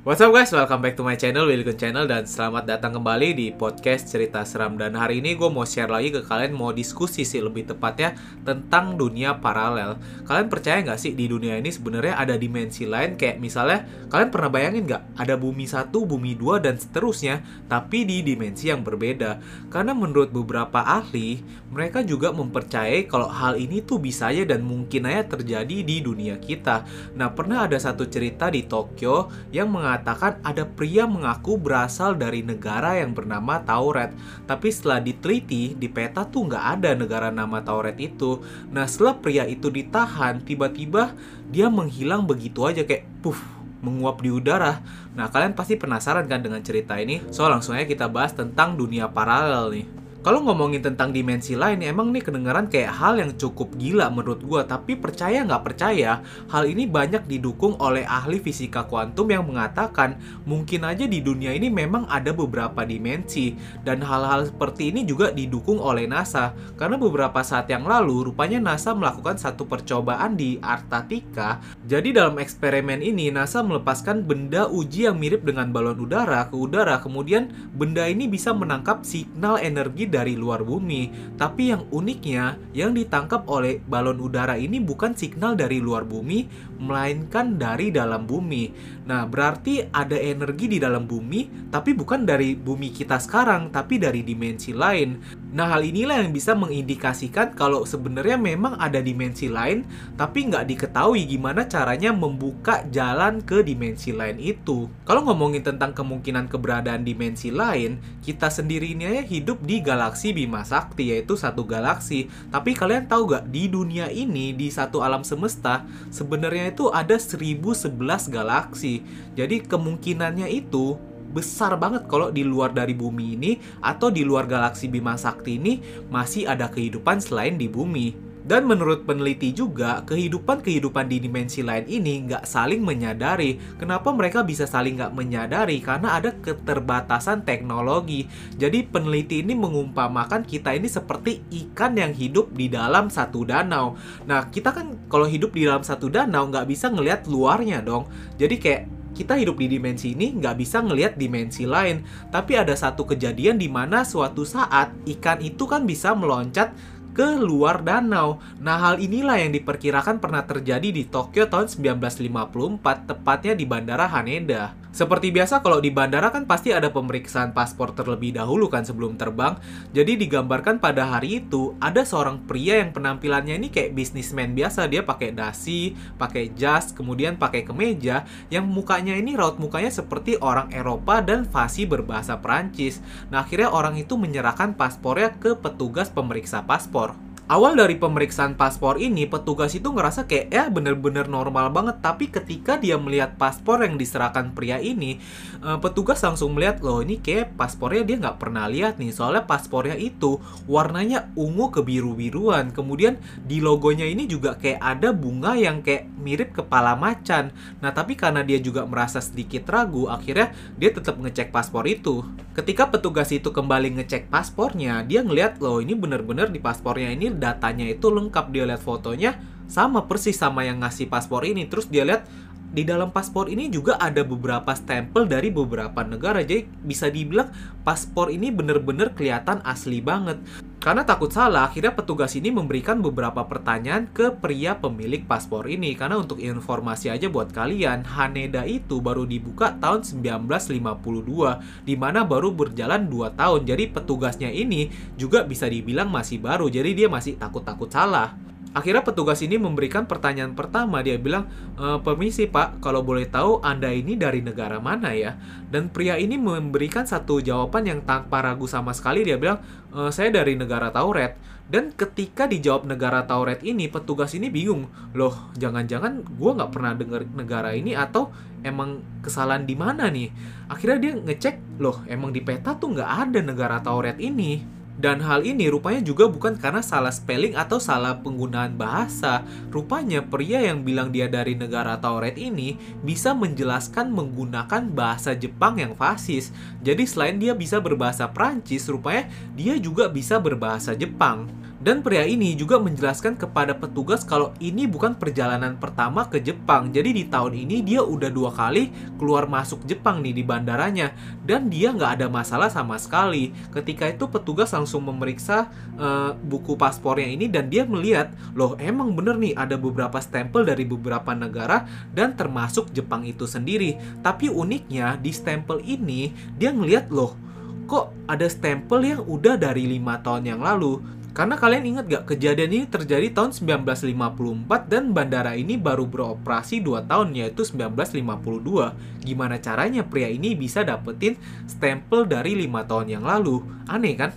What's up guys, welcome back to my channel, Willy Kun Channel Dan selamat datang kembali di podcast cerita seram. Dan hari ini gue mau share lagi ke kalian, mau diskusi sih lebih tepatnya Tentang dunia paralel. Kalian percaya nggak sih di dunia ini sebenarnya ada dimensi lain? Kayak misalnya, kalian pernah bayangin nggak Ada bumi satu, bumi dua, dan seterusnya Tapi di dimensi yang berbeda. Karena menurut beberapa ahli Mereka juga mempercayai kalau hal ini tuh bisa aja dan mungkin aja terjadi di dunia kita. Nah pernah ada satu cerita di Tokyo yang mengatakan mengatakan ada pria mengaku berasal dari negara yang bernama Tauret. Tapi setelah diteliti, di peta tuh nggak ada negara nama Tauret itu. Nah setelah pria itu ditahan, tiba-tiba dia menghilang begitu aja kayak puff menguap di udara. Nah, kalian pasti penasaran kan dengan cerita ini? So, langsung aja kita bahas tentang dunia paralel nih. Kalau ngomongin tentang dimensi lain, emang nih kedengaran kayak hal yang cukup gila menurut gue. Tapi percaya nggak percaya, hal ini banyak didukung oleh ahli fisika kuantum yang mengatakan mungkin aja di dunia ini memang ada beberapa dimensi. Dan hal-hal seperti ini juga didukung oleh NASA. Karena beberapa saat yang lalu, rupanya NASA melakukan satu percobaan di Antartika. Jadi dalam eksperimen ini, NASA melepaskan benda uji yang mirip dengan balon udara ke udara. Kemudian benda ini bisa menangkap signal energi dari luar bumi. Tapi yang uniknya, yang ditangkap oleh balon udara ini bukan signal dari luar bumi, melainkan dari dalam bumi. Nah, berarti ada energi di dalam bumi, tapi bukan dari bumi kita sekarang, tapi dari dimensi lain. Nah, hal inilah yang bisa mengindikasikan kalau sebenarnya memang ada dimensi lain, tapi nggak diketahui gimana caranya membuka jalan ke dimensi lain itu. Kalau ngomongin tentang kemungkinan keberadaan dimensi lain, kita sendiri ini ya hidup di galaksi Bima Sakti, yaitu satu galaksi. Tapi kalian tahu nggak, di dunia ini, di satu alam semesta, sebenarnya itu ada 1011 galaksi. Jadi kemungkinannya itu besar banget kalau di luar dari bumi ini atau di luar galaksi Bima Sakti ini masih ada kehidupan selain di bumi. Dan menurut peneliti juga, kehidupan-kehidupan di dimensi lain ini nggak saling menyadari. Kenapa mereka bisa saling nggak menyadari? Karena ada keterbatasan teknologi. Jadi peneliti ini mengumpamakan kita ini seperti ikan yang hidup di dalam satu danau. Nah, kita kan kalau hidup di dalam satu danau nggak bisa ngelihat luarnya dong. Jadi kayak kita hidup di dimensi ini nggak bisa ngelihat dimensi lain. Tapi ada satu kejadian di mana suatu saat ikan itu kan bisa meloncat ke luar danau. Nah, hal inilah yang diperkirakan pernah terjadi di Tokyo tahun 1954, tepatnya di Bandara Haneda. Seperti biasa kalau di bandara kan pasti ada pemeriksaan paspor terlebih dahulu kan sebelum terbang. Jadi digambarkan pada hari itu ada seorang pria yang penampilannya ini kayak bisnismen biasa. Dia pakai dasi, pakai jas, kemudian pakai kemeja yang mukanya ini raut mukanya seperti orang Eropa dan fasih berbahasa Prancis. Nah, akhirnya orang itu menyerahkan paspornya ke petugas pemeriksa paspor awal dari pemeriksaan paspor ini petugas itu ngerasa kayak ya bener-bener normal banget. Tapi ketika dia melihat paspor yang diserahkan pria ini uh, petugas langsung melihat loh ini kayak paspornya dia nggak pernah lihat nih. Soalnya paspornya itu warnanya ungu kebiru-biruan. Kemudian di logonya ini juga kayak ada bunga yang kayak mirip kepala macan. Nah tapi karena dia juga merasa sedikit ragu akhirnya dia tetap ngecek paspor itu. Ketika petugas itu kembali ngecek paspornya dia ngeliat loh ini bener-bener di paspornya ini datanya itu lengkap dia lihat fotonya sama persis sama yang ngasih paspor ini. Terus dia lihat di dalam paspor ini juga ada beberapa stempel dari beberapa negara. Jadi bisa dibilang paspor ini bener-bener kelihatan asli banget. Karena takut salah akhirnya petugas ini memberikan beberapa pertanyaan ke pria pemilik paspor ini. Karena untuk informasi aja buat kalian Haneda itu baru dibuka tahun 1952 di mana baru berjalan 2 tahun. Jadi petugasnya ini juga bisa dibilang masih baru. Jadi dia masih takut-takut salah Akhirnya petugas ini memberikan pertanyaan pertama. Dia bilang, e, permisi pak, kalau boleh tahu anda ini dari negara mana ya? Dan pria ini memberikan satu jawaban yang tanpa ragu sama sekali. Dia bilang, e, saya dari negara Tauret. Dan ketika dijawab negara Tauret ini, petugas ini bingung. Loh, jangan-jangan gue nggak pernah dengar negara ini atau emang kesalahan di mana nih? Akhirnya dia ngecek, loh emang di peta tuh nggak ada negara Tauret ini. Dan hal ini rupanya juga bukan karena salah spelling atau salah penggunaan bahasa. Rupanya pria yang bilang dia dari negara Tauret ini bisa menjelaskan menggunakan bahasa Jepang yang fasis. Jadi selain dia bisa berbahasa Prancis, rupanya dia juga bisa berbahasa Jepang. Dan pria ini juga menjelaskan kepada petugas kalau ini bukan perjalanan pertama ke Jepang. Jadi di tahun ini dia udah dua kali keluar masuk Jepang nih di bandaranya. Dan dia nggak ada masalah sama sekali. Ketika itu petugas langsung memeriksa uh, buku paspornya ini dan dia melihat, loh emang bener nih ada beberapa stempel dari beberapa negara dan termasuk Jepang itu sendiri. Tapi uniknya di stempel ini dia ngeliat loh, kok ada stempel yang udah dari lima tahun yang lalu karena kalian ingat gak kejadian ini terjadi tahun 1954 dan bandara ini baru beroperasi 2 tahun yaitu 1952. Gimana caranya pria ini bisa dapetin stempel dari 5 tahun yang lalu? Aneh kan?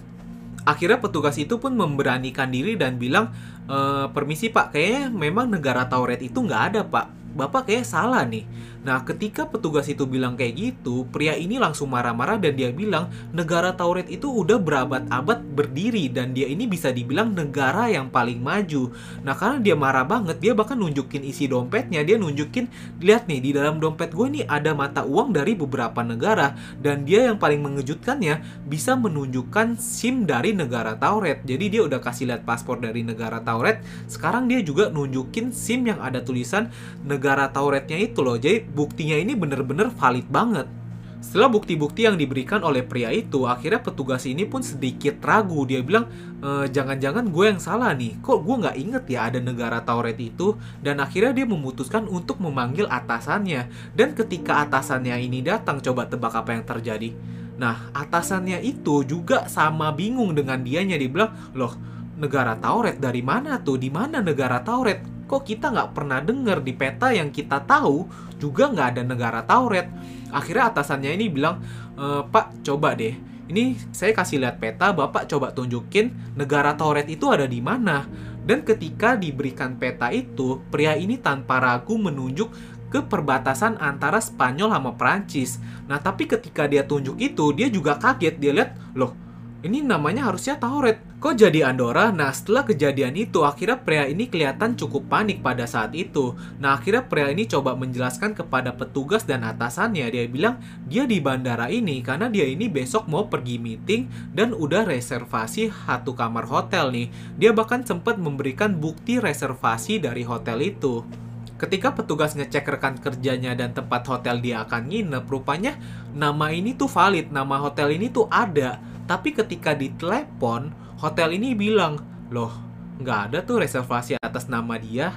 Akhirnya petugas itu pun memberanikan diri dan bilang, e, permisi pak, kayaknya memang negara Tauret itu nggak ada pak. Bapak kayak salah nih Nah, ketika petugas itu bilang kayak gitu, pria ini langsung marah-marah dan dia bilang negara Tauret itu udah berabad-abad berdiri dan dia ini bisa dibilang negara yang paling maju. Nah, karena dia marah banget, dia bahkan nunjukin isi dompetnya, dia nunjukin, lihat nih di dalam dompet gue ini ada mata uang dari beberapa negara dan dia yang paling mengejutkannya bisa menunjukkan SIM dari negara Tauret. Jadi dia udah kasih lihat paspor dari negara Tauret, sekarang dia juga nunjukin SIM yang ada tulisan negara Tauretnya itu loh. Jadi buktinya ini bener-bener valid banget. Setelah bukti-bukti yang diberikan oleh pria itu, akhirnya petugas ini pun sedikit ragu. Dia bilang, e, jangan-jangan gue yang salah nih. Kok gue nggak inget ya ada negara Tauret itu? Dan akhirnya dia memutuskan untuk memanggil atasannya. Dan ketika atasannya ini datang, coba tebak apa yang terjadi. Nah, atasannya itu juga sama bingung dengan dianya. Dia bilang, loh, negara Tauret dari mana tuh? Di mana negara Tauret? Kok kita nggak pernah dengar di peta yang kita tahu juga nggak ada negara Tauret. Akhirnya atasannya ini bilang, e, Pak coba deh, ini saya kasih lihat peta, Bapak coba tunjukin negara Tauret itu ada di mana. Dan ketika diberikan peta itu, pria ini tanpa ragu menunjuk ke perbatasan antara Spanyol sama Prancis. Nah, tapi ketika dia tunjuk itu, dia juga kaget. Dia lihat, loh, ini namanya harusnya Tauret. Kok jadi Andorra? Nah, setelah kejadian itu, akhirnya pria ini kelihatan cukup panik pada saat itu. Nah, akhirnya pria ini coba menjelaskan kepada petugas dan atasannya. Dia bilang, dia di bandara ini karena dia ini besok mau pergi meeting dan udah reservasi satu kamar hotel nih. Dia bahkan sempat memberikan bukti reservasi dari hotel itu. Ketika petugas ngecek rekan kerjanya dan tempat hotel dia akan nginep, rupanya nama ini tuh valid, nama hotel ini tuh ada tapi ketika ditelepon, hotel ini bilang, loh, nggak ada tuh reservasi atas nama dia.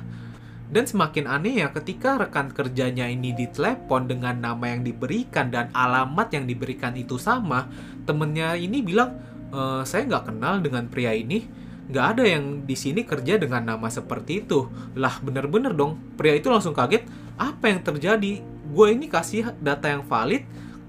Dan semakin aneh ya ketika rekan kerjanya ini ditelepon dengan nama yang diberikan dan alamat yang diberikan itu sama, temennya ini bilang, e, saya nggak kenal dengan pria ini, nggak ada yang di sini kerja dengan nama seperti itu. Lah bener-bener dong, pria itu langsung kaget, apa yang terjadi? Gue ini kasih data yang valid,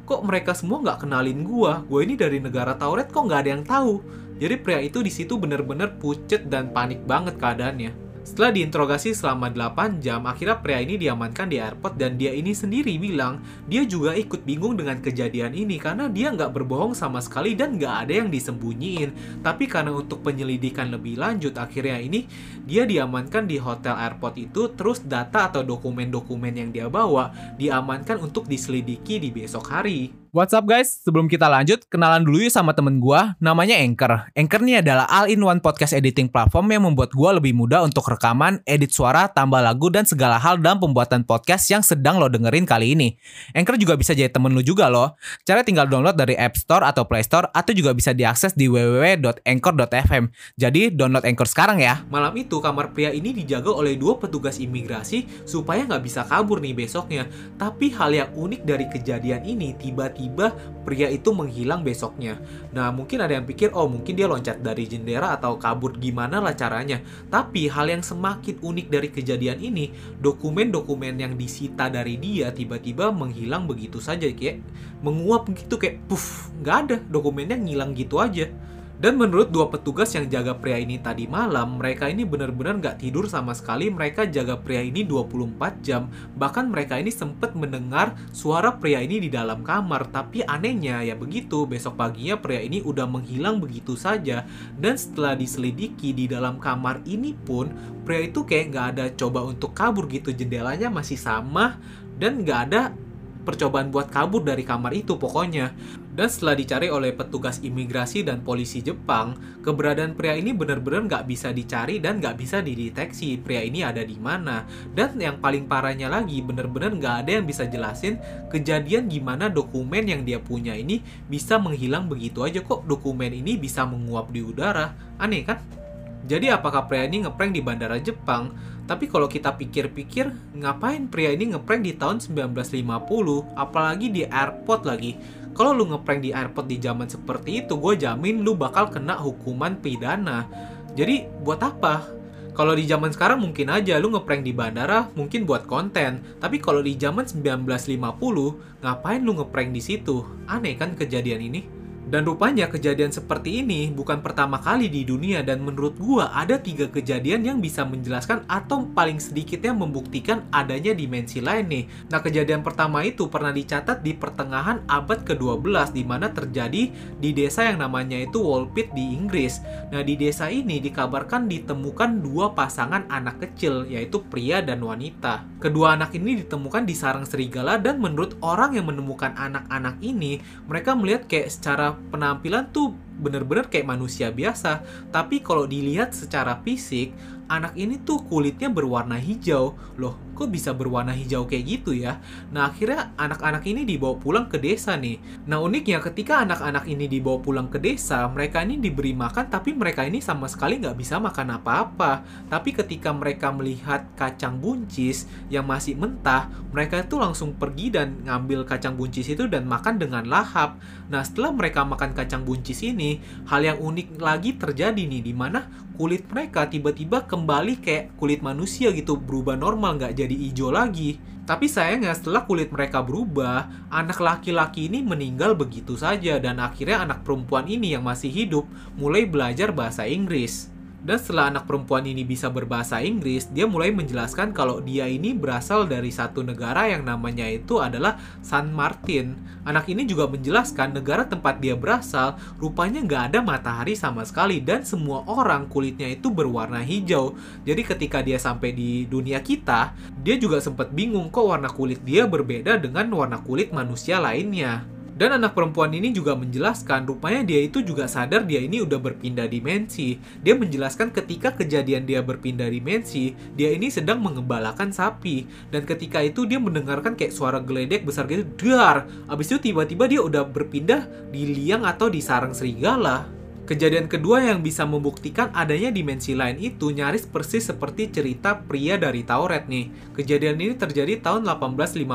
kok mereka semua nggak kenalin gua gue ini dari negara Tauret kok nggak ada yang tahu jadi pria itu di situ bener-bener pucet dan panik banget keadaannya setelah diinterogasi selama 8 jam, akhirnya pria ini diamankan di airport dan dia ini sendiri bilang dia juga ikut bingung dengan kejadian ini karena dia nggak berbohong sama sekali dan nggak ada yang disembunyiin. Tapi karena untuk penyelidikan lebih lanjut, akhirnya ini dia diamankan di hotel airport itu terus data atau dokumen-dokumen yang dia bawa diamankan untuk diselidiki di besok hari. What's up guys? Sebelum kita lanjut, kenalan dulu yuk sama temen gue, namanya Anchor. Anchor ini adalah all-in-one podcast editing platform yang membuat gue lebih mudah untuk rekaman, edit suara, tambah lagu, dan segala hal dalam pembuatan podcast yang sedang lo dengerin kali ini. Anchor juga bisa jadi temen lo juga loh. Cara tinggal download dari App Store atau Play Store, atau juga bisa diakses di www.anchor.fm. Jadi download Anchor sekarang ya. Malam itu, kamar pria ini dijaga oleh dua petugas imigrasi supaya nggak bisa kabur nih besoknya. Tapi hal yang unik dari kejadian ini tiba-tiba tiba-tiba pria itu menghilang besoknya. Nah, mungkin ada yang pikir, oh mungkin dia loncat dari jendela atau kabur gimana lah caranya. Tapi hal yang semakin unik dari kejadian ini, dokumen-dokumen yang disita dari dia tiba-tiba menghilang begitu saja kayak menguap gitu kayak puff, nggak ada dokumennya ngilang gitu aja. Dan menurut dua petugas yang jaga pria ini tadi malam, mereka ini benar-benar nggak tidur sama sekali. Mereka jaga pria ini 24 jam. Bahkan mereka ini sempat mendengar suara pria ini di dalam kamar. Tapi anehnya ya begitu, besok paginya pria ini udah menghilang begitu saja. Dan setelah diselidiki di dalam kamar ini pun, pria itu kayak nggak ada coba untuk kabur gitu. Jendelanya masih sama dan nggak ada percobaan buat kabur dari kamar itu pokoknya. Dan setelah dicari oleh petugas imigrasi dan polisi Jepang, keberadaan pria ini benar-benar nggak bisa dicari dan nggak bisa dideteksi pria ini ada di mana. Dan yang paling parahnya lagi, benar-benar nggak ada yang bisa jelasin kejadian gimana dokumen yang dia punya ini bisa menghilang begitu aja kok dokumen ini bisa menguap di udara. Aneh kan? Jadi apakah pria ini ngeprank di bandara Jepang? Tapi kalau kita pikir-pikir, ngapain pria ini ngeprank di tahun 1950, apalagi di airport lagi? Kalau lu ngeprank di airport di zaman seperti itu, gue jamin lu bakal kena hukuman pidana. Jadi buat apa? Kalau di zaman sekarang mungkin aja lu ngeprank di bandara mungkin buat konten. Tapi kalau di zaman 1950, ngapain lu ngeprank di situ? Aneh kan kejadian ini? Dan rupanya kejadian seperti ini bukan pertama kali di dunia dan menurut gua ada tiga kejadian yang bisa menjelaskan atau paling sedikitnya membuktikan adanya dimensi lain nih. Nah kejadian pertama itu pernah dicatat di pertengahan abad ke-12 di mana terjadi di desa yang namanya itu Walpit di Inggris. Nah di desa ini dikabarkan ditemukan dua pasangan anak kecil yaitu pria dan wanita. Kedua anak ini ditemukan di sarang serigala dan menurut orang yang menemukan anak-anak ini mereka melihat kayak secara penampilan tuh bener-bener kayak manusia biasa. Tapi kalau dilihat secara fisik, anak ini tuh kulitnya berwarna hijau. Loh, kok bisa berwarna hijau kayak gitu ya? Nah, akhirnya anak-anak ini dibawa pulang ke desa nih. Nah, uniknya ketika anak-anak ini dibawa pulang ke desa, mereka ini diberi makan, tapi mereka ini sama sekali nggak bisa makan apa-apa. Tapi ketika mereka melihat kacang buncis yang masih mentah, mereka itu langsung pergi dan ngambil kacang buncis itu dan makan dengan lahap. Nah, setelah mereka makan kacang buncis ini, hal yang unik lagi terjadi nih, di mana kulit mereka tiba-tiba kembali kayak kulit manusia gitu, berubah normal, nggak jadi hijau lagi. Tapi sayangnya setelah kulit mereka berubah, anak laki-laki ini meninggal begitu saja dan akhirnya anak perempuan ini yang masih hidup mulai belajar bahasa Inggris. Dan setelah anak perempuan ini bisa berbahasa Inggris, dia mulai menjelaskan kalau dia ini berasal dari satu negara yang namanya itu adalah San Martin. Anak ini juga menjelaskan negara tempat dia berasal rupanya nggak ada matahari sama sekali dan semua orang kulitnya itu berwarna hijau. Jadi ketika dia sampai di dunia kita, dia juga sempat bingung kok warna kulit dia berbeda dengan warna kulit manusia lainnya. Dan anak perempuan ini juga menjelaskan rupanya dia itu juga sadar dia ini udah berpindah dimensi. Dia menjelaskan ketika kejadian dia berpindah dimensi, dia ini sedang mengembalakan sapi. Dan ketika itu dia mendengarkan kayak suara geledek besar gitu, dar. Abis itu tiba-tiba dia udah berpindah di liang atau di sarang serigala. Kejadian kedua yang bisa membuktikan adanya dimensi lain itu nyaris persis seperti cerita pria dari Tauret nih. Kejadian ini terjadi tahun 1851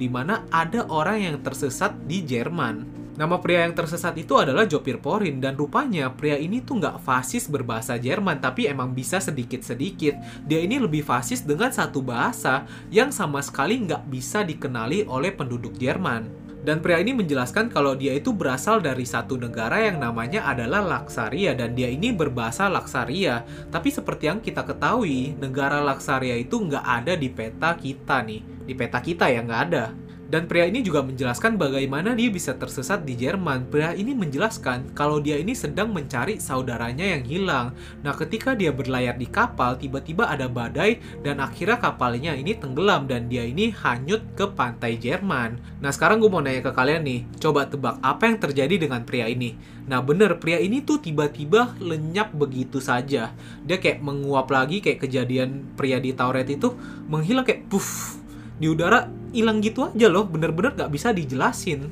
di mana ada orang yang tersesat di Jerman. Nama pria yang tersesat itu adalah Jopir Porin dan rupanya pria ini tuh nggak fasis berbahasa Jerman tapi emang bisa sedikit-sedikit. Dia ini lebih fasis dengan satu bahasa yang sama sekali nggak bisa dikenali oleh penduduk Jerman. Dan pria ini menjelaskan kalau dia itu berasal dari satu negara yang namanya adalah Laksaria dan dia ini berbahasa Laksaria. Tapi seperti yang kita ketahui, negara Laksaria itu nggak ada di peta kita nih. Di peta kita ya nggak ada. Dan pria ini juga menjelaskan bagaimana dia bisa tersesat di Jerman. Pria ini menjelaskan kalau dia ini sedang mencari saudaranya yang hilang. Nah, ketika dia berlayar di kapal, tiba-tiba ada badai dan akhirnya kapalnya ini tenggelam dan dia ini hanyut ke pantai Jerman. Nah, sekarang gue mau nanya ke kalian nih, coba tebak apa yang terjadi dengan pria ini. Nah, bener, pria ini tuh tiba-tiba lenyap begitu saja. Dia kayak menguap lagi kayak kejadian pria di Tauret itu menghilang kayak puff di udara hilang gitu aja loh, bener-bener gak bisa dijelasin.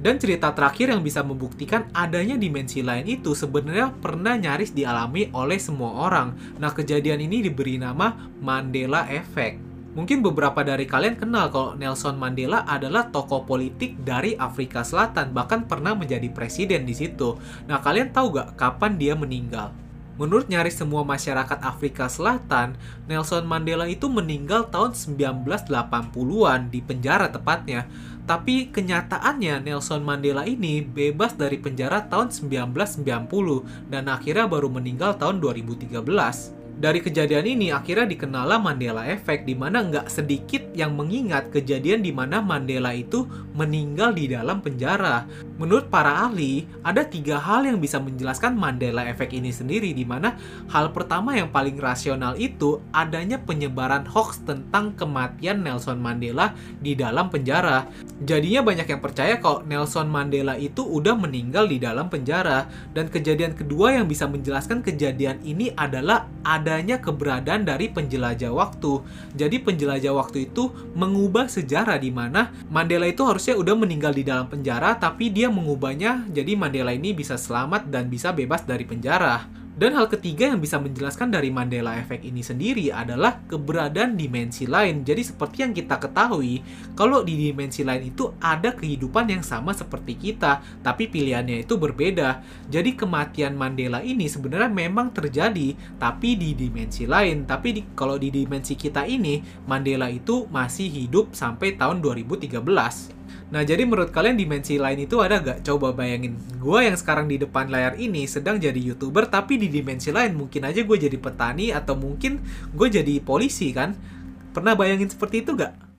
Dan cerita terakhir yang bisa membuktikan adanya dimensi lain itu sebenarnya pernah nyaris dialami oleh semua orang. Nah, kejadian ini diberi nama Mandela Effect. Mungkin beberapa dari kalian kenal kalau Nelson Mandela adalah tokoh politik dari Afrika Selatan, bahkan pernah menjadi presiden di situ. Nah, kalian tahu gak kapan dia meninggal? Menurut nyaris semua masyarakat Afrika Selatan, Nelson Mandela itu meninggal tahun 1980-an di penjara tepatnya. Tapi kenyataannya Nelson Mandela ini bebas dari penjara tahun 1990 dan akhirnya baru meninggal tahun 2013 dari kejadian ini akhirnya dikenal Mandela Effect di mana nggak sedikit yang mengingat kejadian di mana Mandela itu meninggal di dalam penjara. Menurut para ahli, ada tiga hal yang bisa menjelaskan Mandela Effect ini sendiri di mana hal pertama yang paling rasional itu adanya penyebaran hoax tentang kematian Nelson Mandela di dalam penjara. Jadinya banyak yang percaya kalau Nelson Mandela itu udah meninggal di dalam penjara dan kejadian kedua yang bisa menjelaskan kejadian ini adalah ada adanya keberadaan dari penjelajah waktu. Jadi penjelajah waktu itu mengubah sejarah di mana Mandela itu harusnya udah meninggal di dalam penjara tapi dia mengubahnya jadi Mandela ini bisa selamat dan bisa bebas dari penjara. Dan hal ketiga yang bisa menjelaskan dari Mandela Effect ini sendiri adalah keberadaan dimensi lain. Jadi seperti yang kita ketahui, kalau di dimensi lain itu ada kehidupan yang sama seperti kita, tapi pilihannya itu berbeda. Jadi kematian Mandela ini sebenarnya memang terjadi, tapi di dimensi lain. Tapi di, kalau di dimensi kita ini, Mandela itu masih hidup sampai tahun 2013. Nah, jadi menurut kalian dimensi lain itu ada gak? Coba bayangin, gue yang sekarang di depan layar ini sedang jadi youtuber, tapi di dimensi lain mungkin aja gue jadi petani atau mungkin gue jadi polisi kan? Pernah bayangin seperti itu gak?